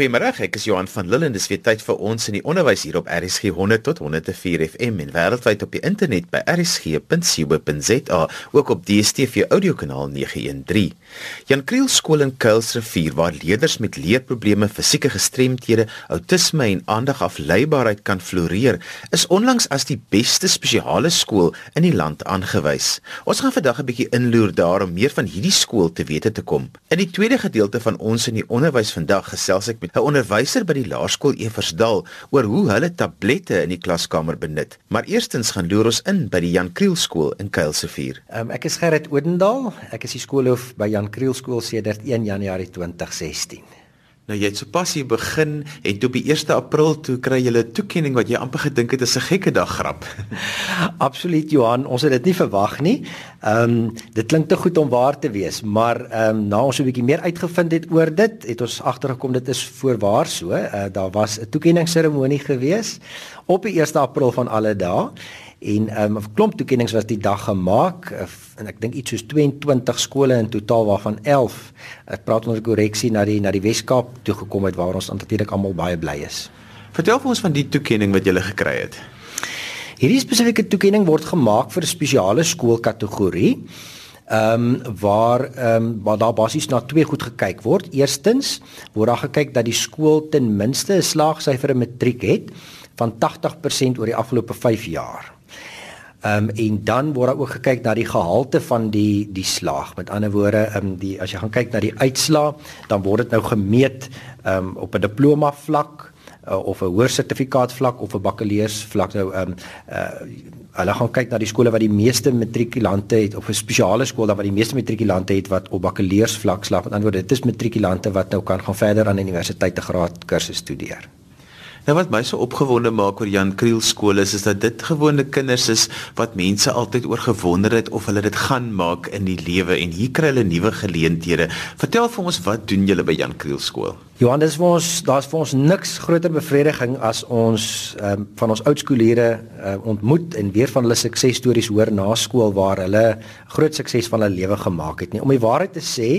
Goeiemôre, ek is Johan van Lille en dis weer tyd vir ons in die onderwys hier op RSG 100 tot 104 FM en wêreldwyd op die internet by rsg.co.za, ook op DStv audiokanaal 913. Jan Kriel skool in Kuilsrivier waar leerders met leerprobleme, fisieke gestremthede, outisme en aandagafleibaarheid kan floreer, is onlangs as die beste spesiale skool in die land aangewys. Ons gaan vandag 'n bietjie inloer daar om meer van hierdie skool te wete te kom. In die tweede gedeelte van ons in die onderwys vandag gesels ek met 'n onderwyser by die laerskool Eversdal oor hoe hulle tablette in die klaskamer benut. Maar eerstens gaan loer ons in by die Jan Kriel skool in Kuilsrivier. Um, ek is Gerrit Odendaal. Ek is die skoolhoof by Jan Kriel skool sedert 1 Januarie 2016. Nou jy het sopas hier begin en toe op die 1 April toe kry jy 'n toekenning wat jy amper gedink het is 'n gekke dag grap. Absoluut Johan, ons het dit nie verwag nie. Ehm um, dit klink te goed om waar te wees, maar ehm um, na ons 'n bietjie meer uitgevind het oor dit, het ons agtergekom dit is voorwaar so. Uh, daar was 'n toekenningsseremonie gewees op die 1 April van alle dae en ehm, 'n um, klomp toekennings was die dag gemaak uh, en ek dink iets soos 22 skole in totaal waarvan 11 ek praat onder korreksie na die na die Weskaap toe gekom het waar ons natuurlik almal baie bly is. Vertel vir ons van die toekenning wat jy gele gekry het. Hierdie spesifieke toekenning word gemaak vir 'n spesiale skoolkategorie. Ehm um, waar ehm um, waar daar basies na twee goed gekyk word. Eerstens word daar gekyk dat die skool ten minste 'n slaagsyfer in matriek het van 80% oor die afgelope 5 jaar. Ehm um, en dan word daar ook gekyk na die gehalte van die die slag. Met ander woorde, ehm um, die as jy gaan kyk na die uitslaa, dan word dit nou gemeet ehm um, op 'n diploma vlak uh, of 'n hoër sertifikaat vlak of 'n bakkaleurs vlak nou ehm um, uh hulle gaan kyk na die skole wat die meeste matrikulante het of 'n spesiale skool wat die meeste matrikulante het wat op bakkaleurs vlak slaag. Met ander woorde, dit is matrikulante wat nou kan gaan verder aan universiteit te graad kursus studeer. Nou wat my so opgewonde maak oor Jan Kriel skool is is dat dit gewone kinders is wat mense altyd oor gewonder het of hulle dit gaan maak in die lewe en hier kry hulle nuwe geleenthede. Vertel vir ons wat doen julle by Jan Kriel skool? Johannes vir ons daar's vir ons niks groter bevrediging as ons um, van ons oudskoolleerders uh, ontmoet en weer van hulle suksesstories hoor na skool waar hulle groot sukses van hulle lewe gemaak het nie. Om die waarheid te sê,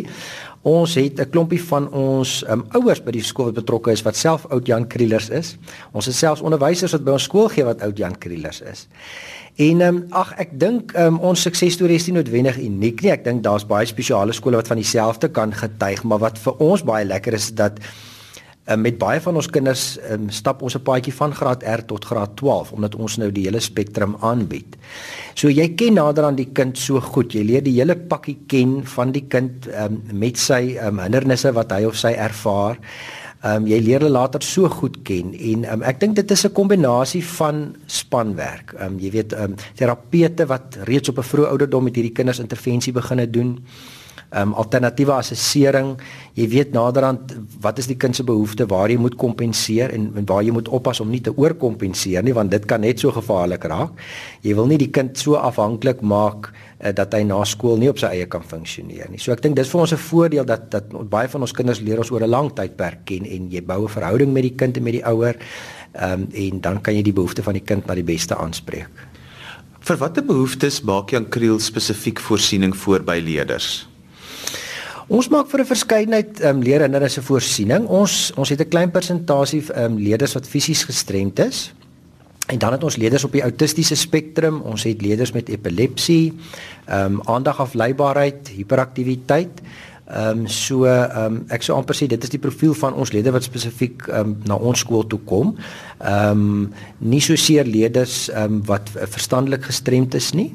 Ons het 'n klompie van ons um, ouers by die skool wat betrokke is wat self oud Jan Krielers is. Ons het selfs onderwysers wat by ons skool gee wat oud Jan Krielers is. En um, ag ek dink um, ons suksesstorie is nie noodwendig uniek nie. Ek dink daar's baie spesiale skole wat van dieselfde kan getuig, maar wat vir ons baie lekker is dat uh, met baie van ons kinders um, stap ons 'n paadjie van graad R tot graad 12 omdat ons nou die hele spektrum aanbied. So jy ken nader aan die kind so goed. Jy leer die hele pakkie ken van die kind um, met sy um, hindernisse wat hy of sy ervaar. Ehm um, jy leer hulle later so goed ken en um, ek dink dit is 'n kombinasie van spanwerk. Ehm um, jy weet ehm um, terapeute wat reeds op 'n vroeë ouderdom met hierdie kinders intervensie begine doen um, alternatiewe assessering. Jy weet naderhand wat is die kind se behoefte, waar jy moet kompenseer en, en waar jy moet oppas om nie te oorkompenseer nie want dit kan net so gevaarlik raak. Jy wil nie die kind so afhanklik maak uh, dat hy na skool nie op sy eie kan funksioneer nie. So ek dink dis vir ons 'n voordeel dat dat baie van ons kinders leer ons oor 'n lang tydperk ken en jy bou 'n verhouding met die kind en met die ouer. Ehm um, en dan kan jy die behoefte van die kind na die beste aanspreek. Vir watter behoeftes maak Jan Kriel spesifiek voorsiening voor by leerders? Ons maak vir 'n verskeidenheid ehm um, leerhindernisse voorsiening. Ons ons het 'n klein persentasie ehm um, leerders wat fisies gestremd is. En dan het ons leerders op die autistiese spektrum, ons het leerders met epilepsie, ehm um, aandagafleibaarheid, hiperaktiwiteit. Ehm um, so ehm um, ek sou amper sê dit is die profiel van ons leerders wat spesifiek ehm um, na ons skool toe kom. Ehm um, nie so seer leerders ehm um, wat verstandelik gestremd is nie.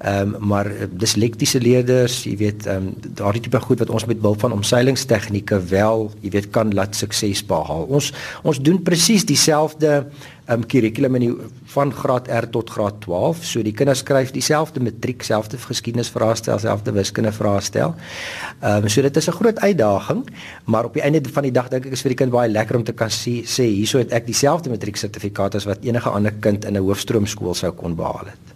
Ehm um, maar eh, dislektiese leerders, jy weet, ehm um, daardie tipe goed wat ons met behulp van omseilingstegnieke wel, jy weet, kan laat sukses behaal. Ons ons doen presies dieselfde um, kurrikulum in die van graad R tot graad 12. So die kinders skryf dieselfde matriek, selfde geskiedenisvraestel, selfde wiskunde vraestel. Ehm um, so dit is 'n groot uitdaging, maar op die einde van die dag dink ek is vir die kind baie lekker om te kan sê, sê hierso het ek dieselfde matrieksertifikaat as wat enige ander kind in 'n hoofstroomskool sou kon behaal het.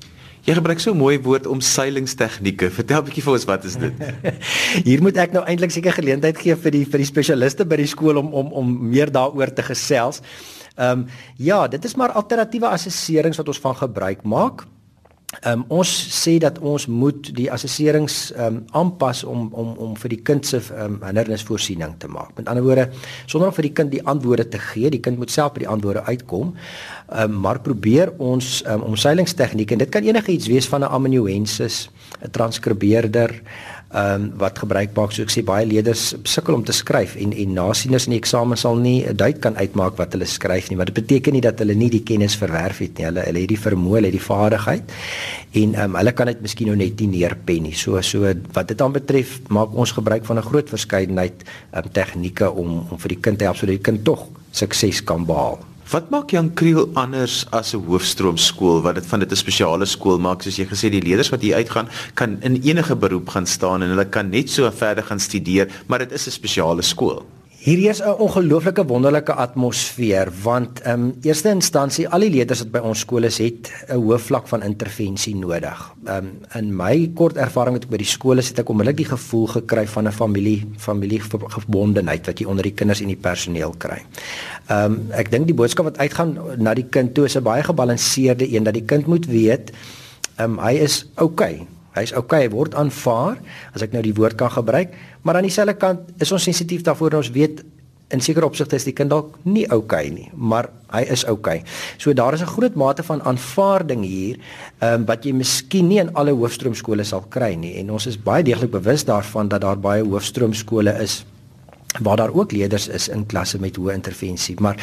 Jy gebruik so 'n mooi woord om seilingstegnieke. Vertel 'n bietjie vir ons wat is dit? Hier moet ek nou eintlik seker geleentheid gee vir die vir die spesialiste by die skool om om om meer daaroor te gesels. Ehm um, ja, dit is maar alternatiewe assesserings wat ons van gebruik maak. Um, ons sê dat ons moet die assesserings um, aanpas om om om vir die kind se um, hindernisvoorsiening te maak. Met ander woorde, sonder om vir die kind die antwoorde te gee, die kind moet self by die antwoorde uitkom. Um, maar probeer ons um, omseilingstegnieke en dit kan enigiets wees van 'n amanuensis, 'n transkribeerder, ehm um, wat gebruik maak. So ek sê baie leerders sukkel om te skryf en en nasieners in die eksamen sal nie 'n duit kan uitmaak wat hulle skryf nie maar dit beteken nie dat hulle nie die kennis verwerf het nie. Hulle hulle het die vermoë hulle het die vaardigheid en ehm um, hulle kan dit miskien nou net nie neerpen nie. So so wat dit dan betref maak ons gebruik van 'n groot verskeidenheid ehm um, tegnieke om om vir die kind te help sodat die kind tog sukses kan behaal Wat maak Jan Kriel anders as 'n hoofstroomskool wat dit van dit 'n spesiale skool maak soos jy gesê die leerders wat hier uitgaan kan in enige beroep gaan staan en hulle kan net so verder gaan studeer maar dit is 'n spesiale skool. Hierdie is 'n ongelooflike wonderlike atmosfeer want in um, eerste instansie al die leerders wat by ons skole is het 'n hoë vlak van intervensie nodig. Um, in my kort ervaring met by die skole het ek onmiddellik die gevoel gekry van 'n familie familiegebondenheid wat jy onder die kinders en die personeel kry. Um, ek dink die boodskap wat uitgaan na die kind toe is 'n baie gebalanseerde een dat die kind moet weet um, hy is oukei. Okay. Hy's okay, hy word aanvaar as ek nou die woord kan gebruik, maar aan dieselfde kant is ons sensitief daarvoor ons weet in sekere opsigte is die kind dalk nie okay nie, maar hy is okay. So daar is 'n groot mate van aanvaarding hier, ehm um, wat jy miskien nie in alle hoofstroomskole sal kry nie en ons is baie deeglik bewus daarvan dat daar baie hoofstroomskole is waar daar ook leerders is in klasse met hoë intervensie, maar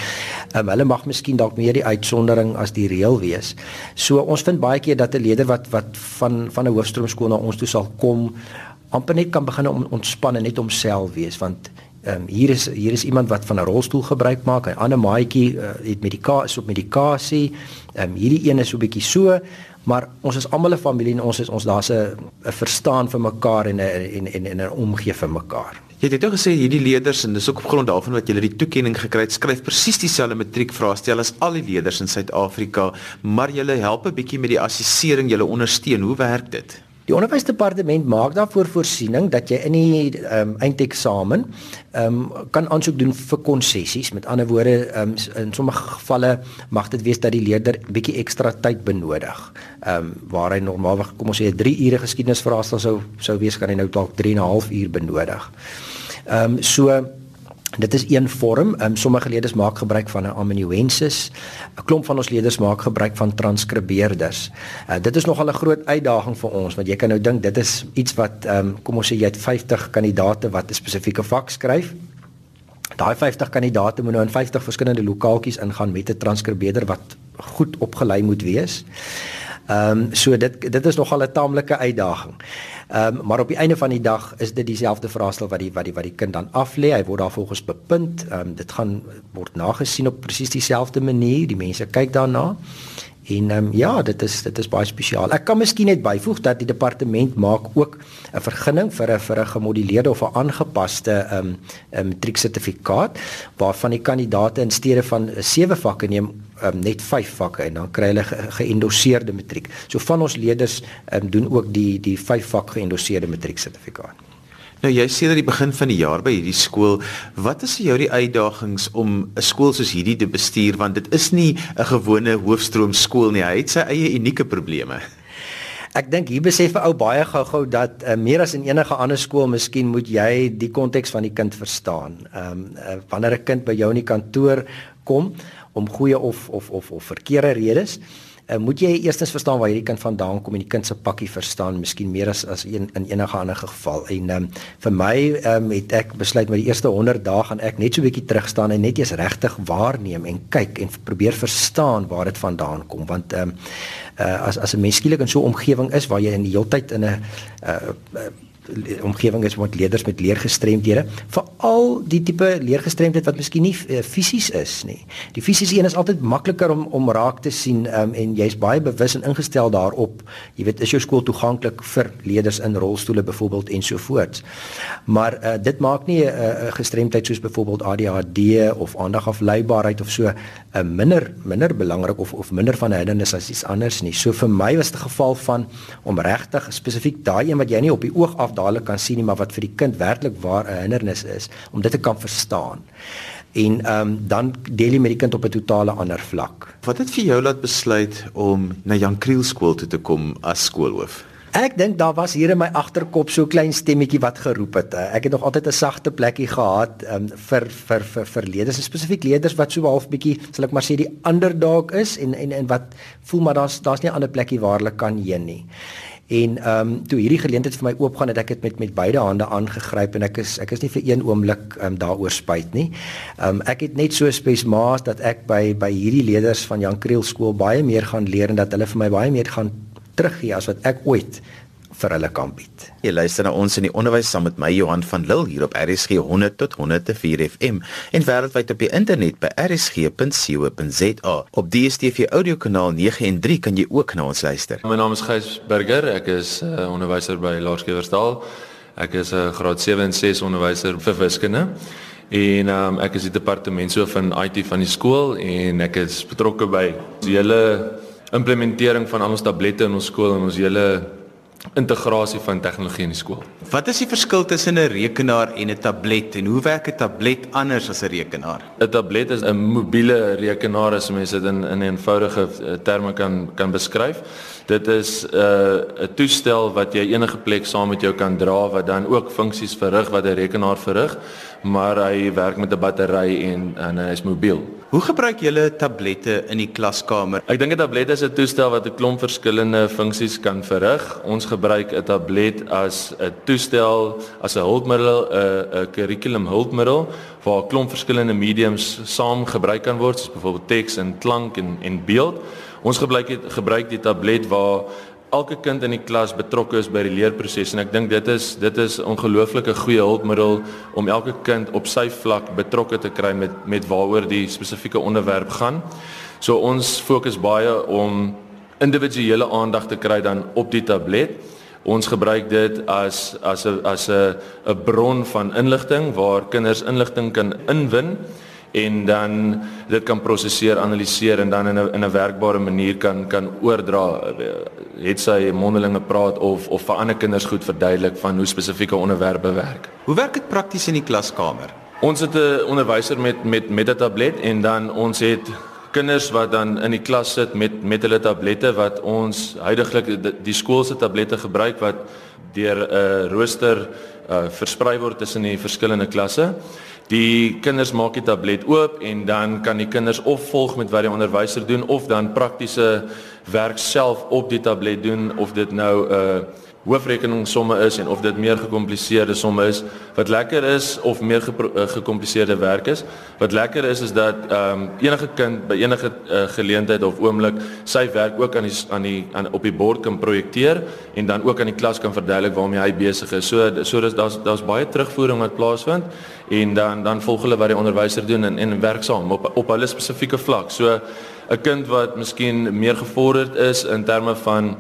um, hulle mag miskien dalk meer die uitsondering as die reël wees. So ons vind baie keer dat 'n leerder wat wat van van 'n hoofstroomskool na ons toe sal kom, amper net kan begin om ontspan en net homself wees want ehm um, hier is hier is iemand wat van 'n rolstoel gebruik maak, 'n ander maatjie uh, het medikasie is op medikasie. Ehm um, hierdie een is so bietjie so, maar ons is almal 'n familie en ons is ons daar's 'n 'n verstaan vir mekaar en 'n en en 'n omgee vir mekaar. Jy het ook gesê hierdie leerders en dis ook op grond daarvan wat jy die toekenning gekry het, skryf presies dieselfde matriekvraestel as al die leerders in Suid-Afrika, maar jy help 'n bietjie met die assessering, jy ondersteun. Hoe werk dit? Die onderwysdepartement maak daarvoor voorsiening dat jy in die um, eindeksamen um, kan aansoek doen vir konsessies. Met ander woorde, um, in sommige gevalle mag dit wees dat die leerder bietjie ekstra tyd benodig. Ehm um, waar hy normaalweg kom ons sê 'n 3 ure geskiedenisvraestel sou sou wees kan hy nou dalk 3 en 'n half uur benodig. Ehm um, so dit is een vorm. Um, sommige leerders maak gebruik van 'n amanuensis. 'n Klomp van ons leerders maak gebruik van transkribeerders. Uh, dit is nogal 'n groot uitdaging vir ons want jy kan nou dink dit is iets wat um, kom ons sê jy het 50 kandidaate wat 'n spesifieke vak skryf. Daai 50 kandidaate moet nou in 50 verskillende lokaaltjies ingaan met 'n transkribeerder wat goed opgelei moet wees. Ehm um, so dit dit is nogal 'n taamlike uitdaging. Ehm um, maar op die einde van die dag is dit dieselfde vraestel wat die wat die wat die kind dan af lê. Hy word daar volgens bepunt. Ehm um, dit gaan word nagesien op presies dieselfde manier. Die mense kyk daarna. En ehm um, ja, dit is dit is baie spesiaal. Ek kan miskien net byvoeg dat die departement maak ook 'n vergunning vir 'n vir 'n gemoduleerde of 'n aangepaste ehm um, matrieksertifikaat waarvan die kandidaate in steede van 7 vakke neem um, net 5 vakke en dan kry hulle geëndosseerde ge matriek. So van ons leerders um, doen ook die die 5 vak geëndosseerde matrieksertifikaat. Nou jy sê dat die begin van die jaar by hierdie skool, wat is vir jou die uitdagings om 'n skool soos hierdie te bestuur want dit is nie 'n gewone hoofstroom skool nie. Hy het sy eie unieke probleme. Ek dink hier besef 'n ou baie gou-gou dat uh, meer as in enige ander skool, miskien moet jy die konteks van die kind verstaan. Ehm um, uh, wanneer 'n kind by jou in die kantoor kom om goeie of of of of verkeerde redes, uh, moet jy eerstens verstaan waar hierdie kind vandaan kom en die kind se pakkie verstaan, miskien meer as as een, in enige ander geval. En um, vir my um, het ek besluit met die eerste 100 dae gaan ek net so 'n bietjie terug staan en net eers regtig waarneem en kyk en probeer verstaan waar dit vandaan kom want ehm um, uh, as as 'n mens skielik in so 'n omgewing is waar jy in die heeltyd in 'n uh, uh, omgewing is met leerders met leergestremdhede veral die tipe leergestremdheid wat miskien nie uh, fisies is nie. Die fisiese een is altyd makliker om om raak te sien um, en jy's baie bewus en ingestel daarop. Jy weet is jou skool toeganklik vir leerders in rolstoele byvoorbeeld en so voort. Maar uh, dit maak nie 'n uh, gestremdheid soos byvoorbeeld ADHD of aandagafleibaarheid of so uh, minder minder belangrik of of minder van 'n hindernis as iets anders nie. So vir my was dit 'n geval van om regtig spesifiek daai een wat jy nie op die oog af dadelik kan sien nie, maar wat vir die kind werklik waar 'n hindernis is om dit te kan verstaan. en ehm um, dan deel jy met die kind op 'n totale ander vlak. Wat het vir jou laat besluit om na Jan Kriel skool toe te kom as skoolhoof? Ek dink daar was hier in my agterkop so klein stemmetjie wat geroep het. Eh, ek het nog altyd 'n sagte plekkie gehad um, vir vir vir vir leerders, spesifiek leerders wat so half bietjie, sal ek maar sê, die underdog is en en en wat voel maar daar's daar's nie 'n ander plekkie waar hulle kan heen nie. En ehm um, toe hierdie geleentheid vir my oopgaan het ek dit met met beide hande aangegryp en ek is ek is nie vir een oomblik ehm um, daaroor spyt nie. Ehm um, ek het net so spesmaas dat ek by by hierdie leerders van Jan Kriel skool baie meer gaan leer en dat hulle vir my baie meer gaan teruggee as wat ek ooit vir hulle kan bied. Jy luister na ons in die onderwys saam met my Johan van Lille hier op RSG 100 tot 104 FM en wêreldwyd op die internet by rsg.co.za. Op DStv audiokanaal 913 kan jy ook na ons luister. My naam is Gys Burger, ek is 'n uh, onderwyser by Laerskoolverstal. Ek is 'n uh, graad 7 en 6 onderwyser vir wiskunde. En um, ek is die departementshoof van IT van die skool en ek is betrokke by die hele implementering van al ons tablette in ons skool en ons hele integrasie van tegnologie in die skool. Wat is die verskil tussen 'n rekenaar en 'n tablet en hoe werk 'n tablet anders as 'n rekenaar? 'n Tablet is 'n mobiele rekenaar as mense dit in in eenvoudige eh, terme kan kan beskryf. Dit is 'n uh, 'n toestel wat jy enige plek saam met jou kan dra wat dan ook funksies verrig wat 'n rekenaar verrig, maar hy werk met 'n battery en en hy is mobiel. Hoe gebruik julle tablette in die klaskamer? Ek dink 'n tablet is 'n toestel wat 'n klomp verskillende funksies kan verrig. Ons gebruik 'n tablet as 'n toestel, as 'n hulpmiddel, 'n 'n kurrikulum hulpmiddel waar 'n klomp verskillende mediums saam gebruik kan word, soos byvoorbeeld teks en klank en en beeld. Ons gebruik gebruik die tablet waar elke kind in die klas betrokke is by die leerproses en ek dink dit is dit is ongelooflike goeie hulpmiddel om elke kind op sy vlak betrokke te kry met met waaroor die spesifieke onderwerp gaan. So ons fokus baie om individuele aandag te kry dan op die tablet. Ons gebruik dit as as 'n as 'n 'n bron van inligting waar kinders inligting kan inwin en dan dit kan prosesseer, analiseer en dan in 'n in 'n werkbare manier kan kan oordra het sy mondelinge praat of of vir ander kinders goed verduidelik van hoe spesifieke onderwerpe werk. Hoe werk dit prakties in die klaskamer? Ons het 'n onderwyser met met met 'n tablet en dan ons het kinders wat dan in die klas sit met met hulle tablette wat ons heidaglik die, die skool se tablette gebruik wat deur 'n uh, rooster uh, versprei word tussen die verskillende klasse. Die kinders maak die tablet oop en dan kan die kinders of volg met wat die onderwyser doen of dan praktiese werk self op die tablet doen of dit nou 'n uh, hoofrekening somme is en of dit meer gekompliseerde somme is wat lekker is of meer uh, gekompliseerde werk is wat lekker is is dat ehm um, enige kind by enige uh, geleentheid of oomblik sy werk ook aan die aan die aan op die bord kan projekteer en dan ook aan die klas kan verduidelik waarmee hy besig is. So so daar's daar's baie terugvoering wat plaasvind en dan dan volg hulle wat die onderwyser doen en en werk saam op op hulle spesifieke vlak. So 'n kind wat miskien meer gevorderd is in terme van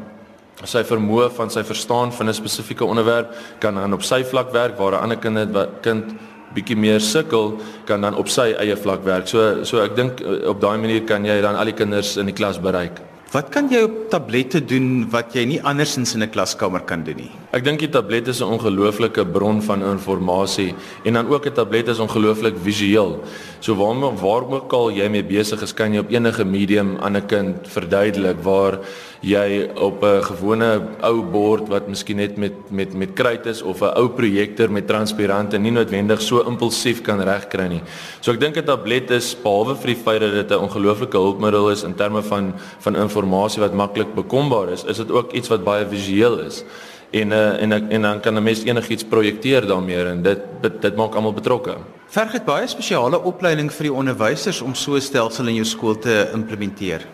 sy vermoë van sy verstaan van 'n spesifieke onderwerp kan dan op sy vlak werk waar 'n ander kind wat kind bietjie meer sukkel kan dan op sy eie vlak werk. So so ek dink eh, op daai manier kan jy dan al die kinders in die klas bereik. Wat kan jy op tablette doen wat jy nie andersins in 'n klaskamer kan doen nie? Ek dink die tablet is 'n ongelooflike bron van inligting en dan ook 'n tablet is ongelooflik visueel. So waar waar ook al jy mee besig is, kan jy op enige medium aan 'n kind verduidelik waar jy op 'n gewone ou bord wat miskien net met met met kruit is of 'n ou projektor met transparante nie noodwendig so impulsief kan regkry nie. So ek dink 'n tablet is behalwe vir die feit dat dit 'n ongelooflike hulpmiddel is in terme van van inligting wat maklik bekombaar is, is dit ook iets wat baie visueel is. En uh, en en dan kan 'n mens enigiets projekteer daarmee en dit dit, dit maak almal betrokke. Verg dit baie spesiale opleiding vir die onderwysers om so 'n stelsel in jou skool te implementeer.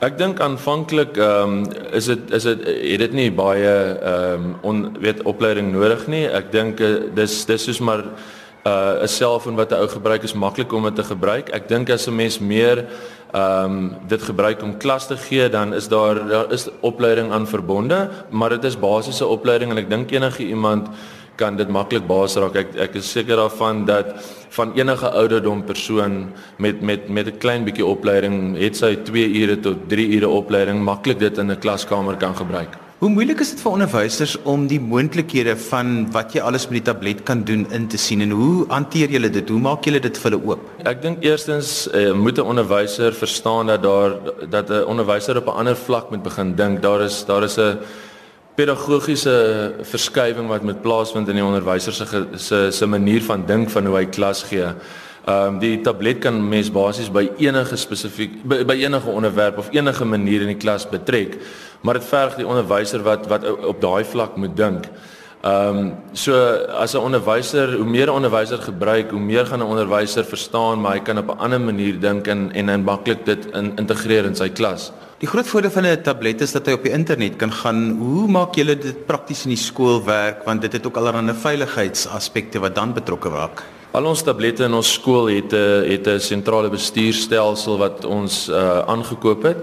Ek dink aanvanklik ehm um, is dit is dit het dit nie baie ehm um, on weet opleiding nodig nie. Ek dink uh, dis dis soos maar 'n uh, selfoon wat 'n ou gebruik is maklik om dit te gebruik. Ek dink as 'n mens meer ehm um, dit gebruik om klas te gee, dan is daar daar is opleiding aan verbonde, maar dit is basiese opleiding en ek dink enige iemand kan dit maklik baas raak. Ek ek is seker daarvan dat van enige ouderdom persoon met met met 'n klein bietjie opleiding, het sy 2 ure tot 3 ure opleiding maklik dit in 'n klaskamer kan gebruik. Hoe moeilik is dit vir onderwysers om die moontlikhede van wat jy alles met die tablet kan doen in te sien en hoe hanteer julle dit? Hoe maak julle dit vir hulle oop? Ek dink eerstens eh, moet 'n onderwyser verstaan dat daar dat 'n onderwyser op 'n ander vlak moet begin dink. Daar is daar is 'n pedagogiese verskywing wat met plaasvind in die onderwyser se se manier van dink van hoe hy klas gee. Ehm um, die tablet kan mens basies by enige spesifiek by, by enige onderwerp of enige manier in die klas betrek, maar dit verg die onderwyser wat wat op daai vlak moet dink. Ehm um, so as 'n onderwyser, hoe meer 'n onderwyser gebruik, hoe meer gaan 'n onderwyser verstaan, maar hy kan op 'n ander manier dink en en en maklik dit in, integreer in sy klas. Die groot voordeel van 'n tablet is dat hy op die internet kan gaan. Hoe maak julle dit prakties in die skool werk want dit het ook allerlei veiligheidsaspekte wat dan betrokke raak? Al ons tablette in ons skool het 'n eh, het 'n sentrale bestuurstelsel wat ons uh aangekoop het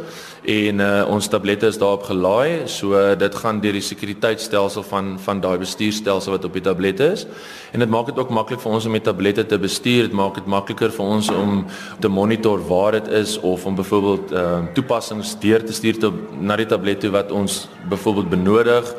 en uh ons tablette is daarop gelaai. So dit gaan deur die sekuriteitstelsel van van daai bestuurstelsel wat op die tablette is. En dit maak dit ook maklik vir ons om met tablette te bestuur. Dit maak dit makliker vir ons om te monitor waar dit is of om byvoorbeeld uh toepassings deur te stuur te, na die tablette wat ons byvoorbeeld benodig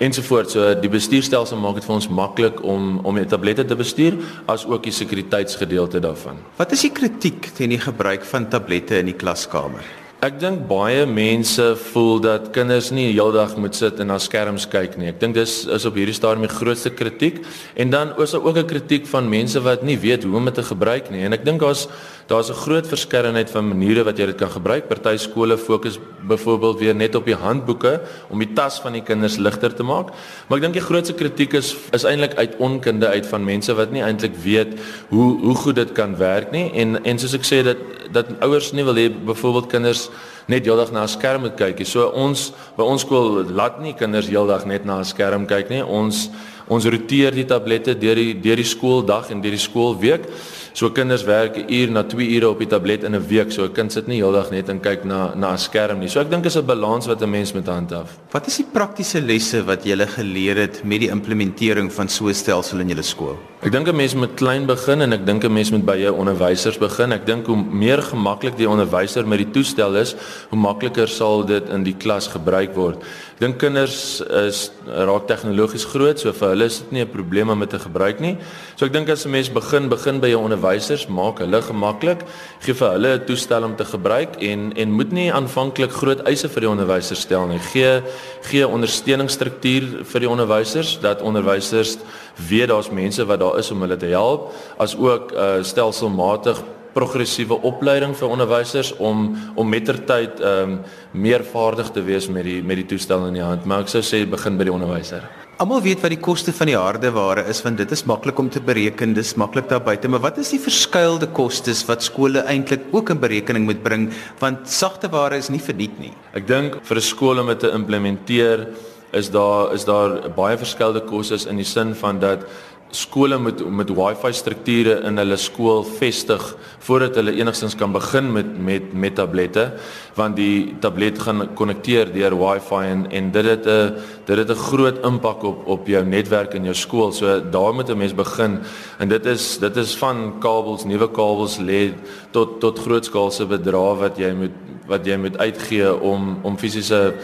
ensovoorts. So die bestuurstelsel maak dit vir ons maklik om om die tablette te bestuur as ook die sekuriteitsgedeelte daarvan. Wat is die kritiek teen die gebruik van tablette in die klaskamer? Ek dink baie mense voel dat kinders nie heeldag moet sit en na skerms kyk nie. Ek dink dis is op hierdie stadium die grootste kritiek en dan is daar ook 'n kritiek van mense wat nie weet hoe om dit te gebruik nie. En ek dink daar's daar's 'n groot verskeidenheid van maniere wat jy dit kan gebruik. Party skole fokus byvoorbeeld weer net op die handboeke om die tas van die kinders ligter te maak. Maar ek dink die grootste kritiek is is eintlik uit onkunde uit van mense wat nie eintlik weet hoe hoe goed dit kan werk nie. En en soos ek sê dat dat ouers nie wil hê byvoorbeeld kinders net heeldag na 'n skerm moet kyk nie. So ons by ons skool laat nie kinders heeldag net na 'n skerm kyk nie. Ons ons roteer die tablette deur die deur die skooldag en deur die skoolweek. So kinders werk 'n uur na 2 ure op die tablet in 'n week. So 'n kind sit nie heeldag net en kyk na na 'n skerm nie. So ek dink is 'n balans wat 'n mens moet handhaaf. Wat is die praktiese lesse wat jy gele geleer het met die implementering van so 'n stelsel in julle skool? Ek dink 'n mens moet klein begin en ek dink 'n mens moet by jou onderwysers begin. Ek dink hoe meer gemaklik die onderwyser met die toestel is, hoe makliker sal dit in die klas gebruik word. Dink kinders is raak tegnologies groot, so vir hulle is dit nie 'n probleem om dit te gebruik nie. So ek dink as 'n mens begin, begin by jou onderwysers, maak hulle gemaklik, gee vir hulle 'n toestel om te gebruik en en moet nie aanvanklik groot eise vir die onderwysers stel nie. Gee gee ondersteuningsstruktuur vir die onderwysers dat onderwysers weet daar's mense wat daar is om hulle te help, as ook uh, stelselmatig progressiewe opleiding vir onderwysers om om mettertyd ehm um, meer vaardig te wees met die met die toestel in die hand. Maar ek sou sê begin by die onderwyser. Almal weet wat die koste van die hardeware is want dit is maklik om te bereken, dis maklik daar buite, maar wat is die verskuilde kostes wat skole eintlik ook in berekening moet bring want sagteware is nie verniet nie. Ek dink vir 'n skool om dit te implementeer is daar is daar baie verskeie kostes in die sin van dat skole met met wifi strukture in hulle skool vestig voordat hulle enigstens kan begin met met met tablette want die tablet gaan konnekteer deur wifi en en dit het 'n dit het 'n groot impak op op jou netwerk in jou skool. So daar moet 'n mens begin. En dit is dit is van kabels nuwe kabels lê tot tot grootskaalse bedrae wat jy moet wat jy moet uitgee om om fisiese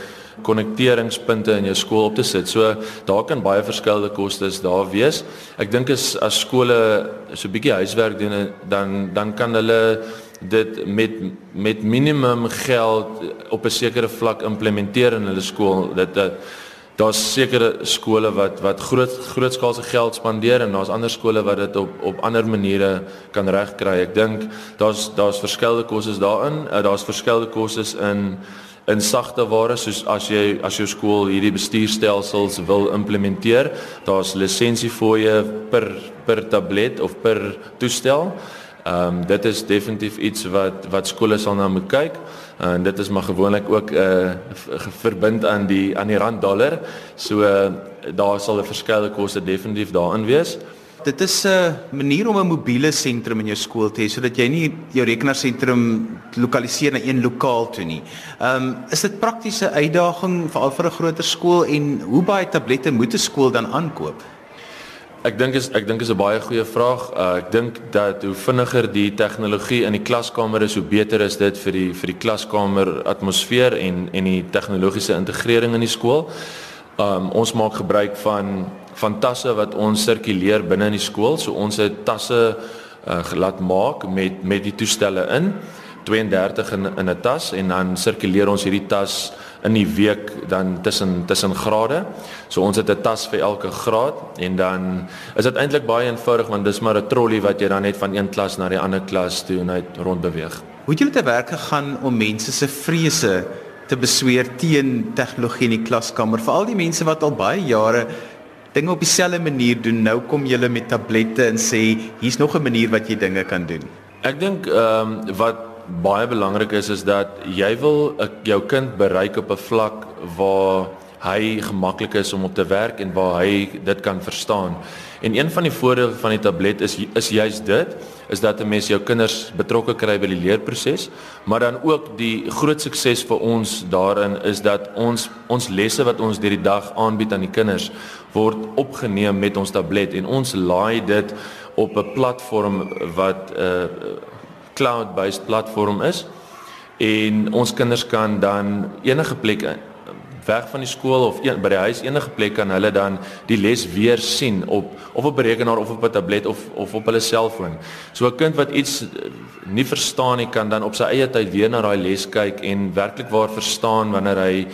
konnekteringspunte in jou skool op te sit. So daar kan baie verskillende kostes daar wees. Ek dink as as skole so 'n bietjie huiswerk doen dan dan kan hulle dit met met minimum geld op 'n sekere vlak implementeer in hulle skool. Dit dat daar's sekere skole wat wat groot grootskaalse geld spandeer en daar's ander skole wat dit op op ander maniere kan regkry. Ek dink daar's daar's verskillende kostes daarin. Uh, daar's verskillende kostes in in sagte ware soos as jy as jou skool hierdie bestuurstelsels wil implementeer, daar's lisensiefooie per per tablet of per toestel. Ehm um, dit is definitief iets wat wat skole sal na moet kyk en dit is maar gewoonlik ook 'n uh, verbind aan die aan die rand dollar. So uh, daar sal 'n verskeie koste definitief daarin wees dit is 'n manier om 'n mobiele sentrum in jou skool te hê sodat jy nie jou rekenaarsentrum lokaliseer na een lokaal toe nie. Ehm um, is dit praktiese uitdaging veral vir 'n groter skool en hoe baie tablette moet 'n skool dan aankoop? Ek dink is ek dink is 'n baie goeie vraag. Uh, ek dink dat hoe vinniger die tegnologie in die klaskamer is, hoe beter is dit vir die vir die klaskamer atmosfeer en en die tegnologiese integrering in die skool. Um ons maak gebruik van van tasse wat ons sirkuleer binne in die skool. So ons het tasse uh, laat maak met met die toestelle in 32 in in 'n tas en dan sirkuleer ons hierdie tas in die week dan tussen tussen grade. So ons het 'n tas vir elke graad en dan is dit eintlik baie eenvoudig want dis maar 'n trolley wat jy dan net van een klas na die ander klas toe net rond beweeg. Hoe het julle te werk gegaan om mense se vrese te besweer teen tegnologie in die klaskamer? Veral die mense wat al baie jare dinge op dieselfde manier doen. Nou kom julle met tablette en sê hier's nog 'n manier wat jy dinge kan doen. Ek dink ehm um, wat baie belangrik is is dat jy wil jou kind bereik op 'n vlak waar hy gemaklik is om op te werk en waar hy dit kan verstaan. En een van die voordele van die tablet is is juis dit is dat 'n mens jou kinders betrokke kry by die leerproses, maar dan ook die groot sukses vir ons daarin is dat ons ons lesse wat ons deur die dag aanbied aan die kinders word opgeneem met ons tablet en ons laai dit op 'n platform wat 'n uh, cloud-based platform is en ons kinders kan dan enige plek weg van die skool of een, by die huis enige plek kan hulle dan die les weer sien op of op 'n rekenaar of op 'n tablet of of op hulle selfoon. So 'n kind wat iets nie verstaan nie kan dan op sy eie tyd weer na daai les kyk en werklik waar verstaan wanneer hy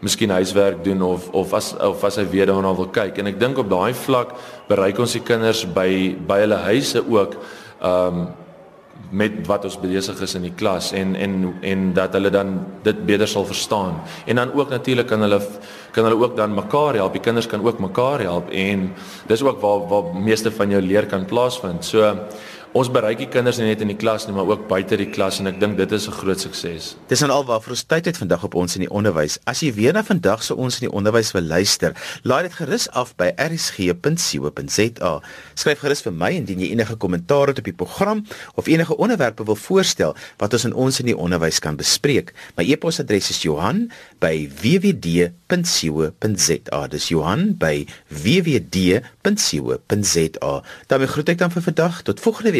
miskien huiswerk doen of of as of as hy weer daarna wil kyk. En ek dink op daai vlak bereik ons die kinders by by hulle huise ook. Ehm um, met wat ons besig is in die klas en en en dat hulle dan dit beter sal verstaan. En dan ook natuurlik kan hulle kan hulle ook dan mekaar help. Die kinders kan ook mekaar help en dis ook waar waar meeste van jou leer kan plaasvind. So ons bereik die kinders nie net in die klas nie, maar ook buite die klas en ek dink dit is 'n groot sukses. Dis aan alwaar ons tyd het vandag op ons in die onderwys. As jy weer na vandag se ons in die onderwys wil luister, laai dit gerus af by rsg.co.za. Skryf gerus vir my indien jy enige kommentaar het op die program of enige onderwerpe wil voorstel wat ons in ons in die onderwys kan bespreek. My e-posadres is Johan@wwd.co.za. Dis Johan by wwd.co.za. Dan groet ek dan vir vandag tot volgende week